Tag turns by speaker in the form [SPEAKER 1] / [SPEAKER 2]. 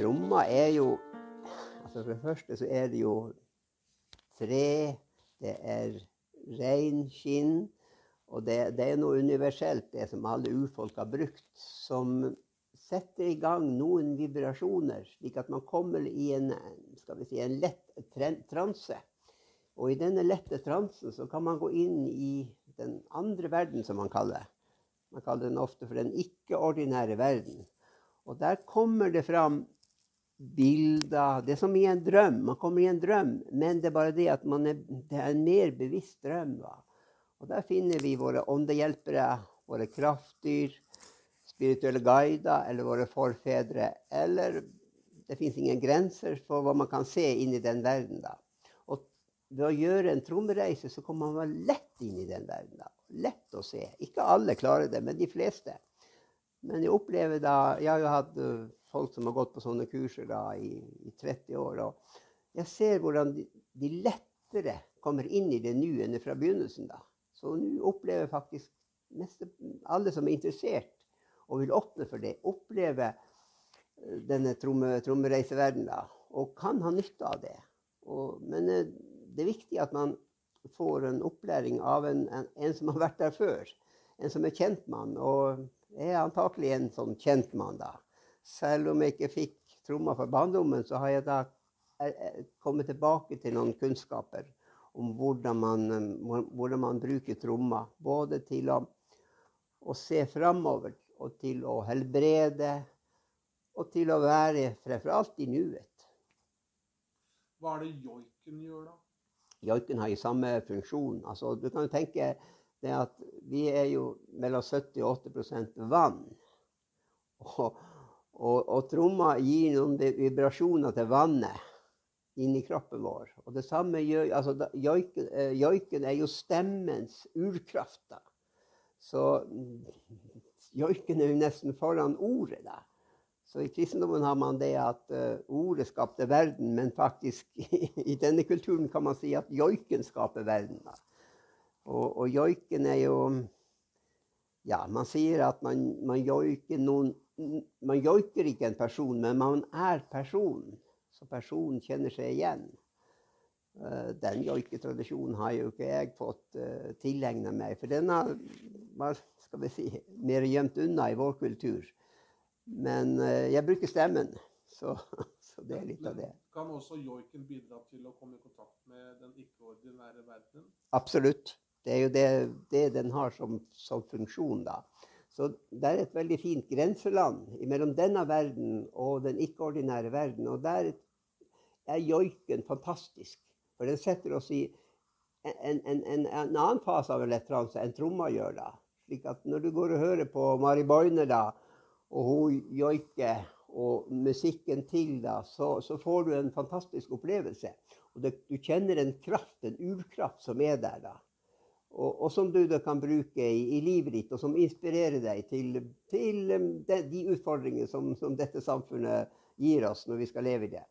[SPEAKER 1] Tromma er jo altså For det første så er det jo tre, det er reinskinn. Og det, det, er noe universelt, det som alle urfolk har brukt, som setter i gang noen vibrasjoner, slik at man kommer i en, si, en lett transe. Og i denne lette transen så kan man gå inn i den andre verden, som man kaller. Man kaller den ofte for den ikke-ordinære verden. Og der kommer det fram bilder Det er som i en drøm. Man kommer i en drøm, men det er bare det at er, det er en mer bevisst drøm. Va? Og der finner vi våre åndehjelpere, våre kraftdyr, spirituelle guider eller våre forfedre. Eller det fins ingen grenser for hva man kan se inn i den verden. da. Og ved å gjøre en trommereise så kommer man lett inn i den verden. da. Lett å se. Ikke alle klarer det, men de fleste. Men jeg opplever da Jeg har jo hatt folk som har gått på sånne kurser da i, i 30 år. Og jeg ser hvordan de, de lettere kommer inn i det nå enn fra begynnelsen. da. Så nå opplever faktisk mest, alle som er interessert og vil åpne for det, oppleve uh, denne tromme, trommereiseverdenen og kan ha nytte av det. Og, men uh, det er viktig at man får en opplæring av en, en, en som har vært der før. En som er kjent Og. Er antakelig en sånn kjentmann, da. Selv om jeg ikke fikk tromma for barndommen, så har jeg da eh, eh, kommet tilbake til noen kunnskaper om hvordan man, eh, hvordan man bruker tromma. Både til å, å se framover og til å helbrede og til å være fremfor alt i nuet.
[SPEAKER 2] Hva er det joiken gjør, da?
[SPEAKER 1] Joiken har jo samme funksjon. Altså, du kan jo tenke det at vi er jo mellom 70 og 80 vann. Og, og, og tromma gir noen vibrasjoner til vannet inni kroppen vår. Og det samme gjør altså, joiken, eh, joiken er jo stemmens urkraft. da. Så joiken er jo nesten foran ordet. da. Så i kristendommen har man det at uh, ordet skapte verden, men faktisk i denne kulturen kan man si at joiken skaper verden. da. Og, og joiken er jo Ja, man sier at man, man, joiker noen Man joiker ikke en person, men man er personen. Så personen kjenner seg igjen. Uh, den joiketradisjonen har jo ikke jeg fått uh, tilegna meg. For den har skal vi si, mer gjemt unna i vår kultur. Men uh, jeg bruker stemmen. Så, så, det er litt av det.
[SPEAKER 2] Kan også joiken bidra til å komme i kontakt med den ikke-ordinære verdenen?
[SPEAKER 1] Absolutt. Det er jo det, det den har som, som, funksjon, da. Så det er et veldig fint grenseland mellom denne verden og den ikke-ordinære verden. Og der er joiken fantastisk. For den setter oss i en, en, en, en annen fase av elektranse enn tromma gjør. da. Slik at når du går og hører på Mari Boine, da, og hun joiker, og musikken til, da, så, så, får du en fantastisk opplevelse. Og det, du kjenner en kraft, en urkraft, som er der. da og, og, som du da kan bruke i, i, livet ditt, og som inspirerer deg til, til um, de, de utfordringene som, som, dette samfunnet gir oss når vi skal leve i det.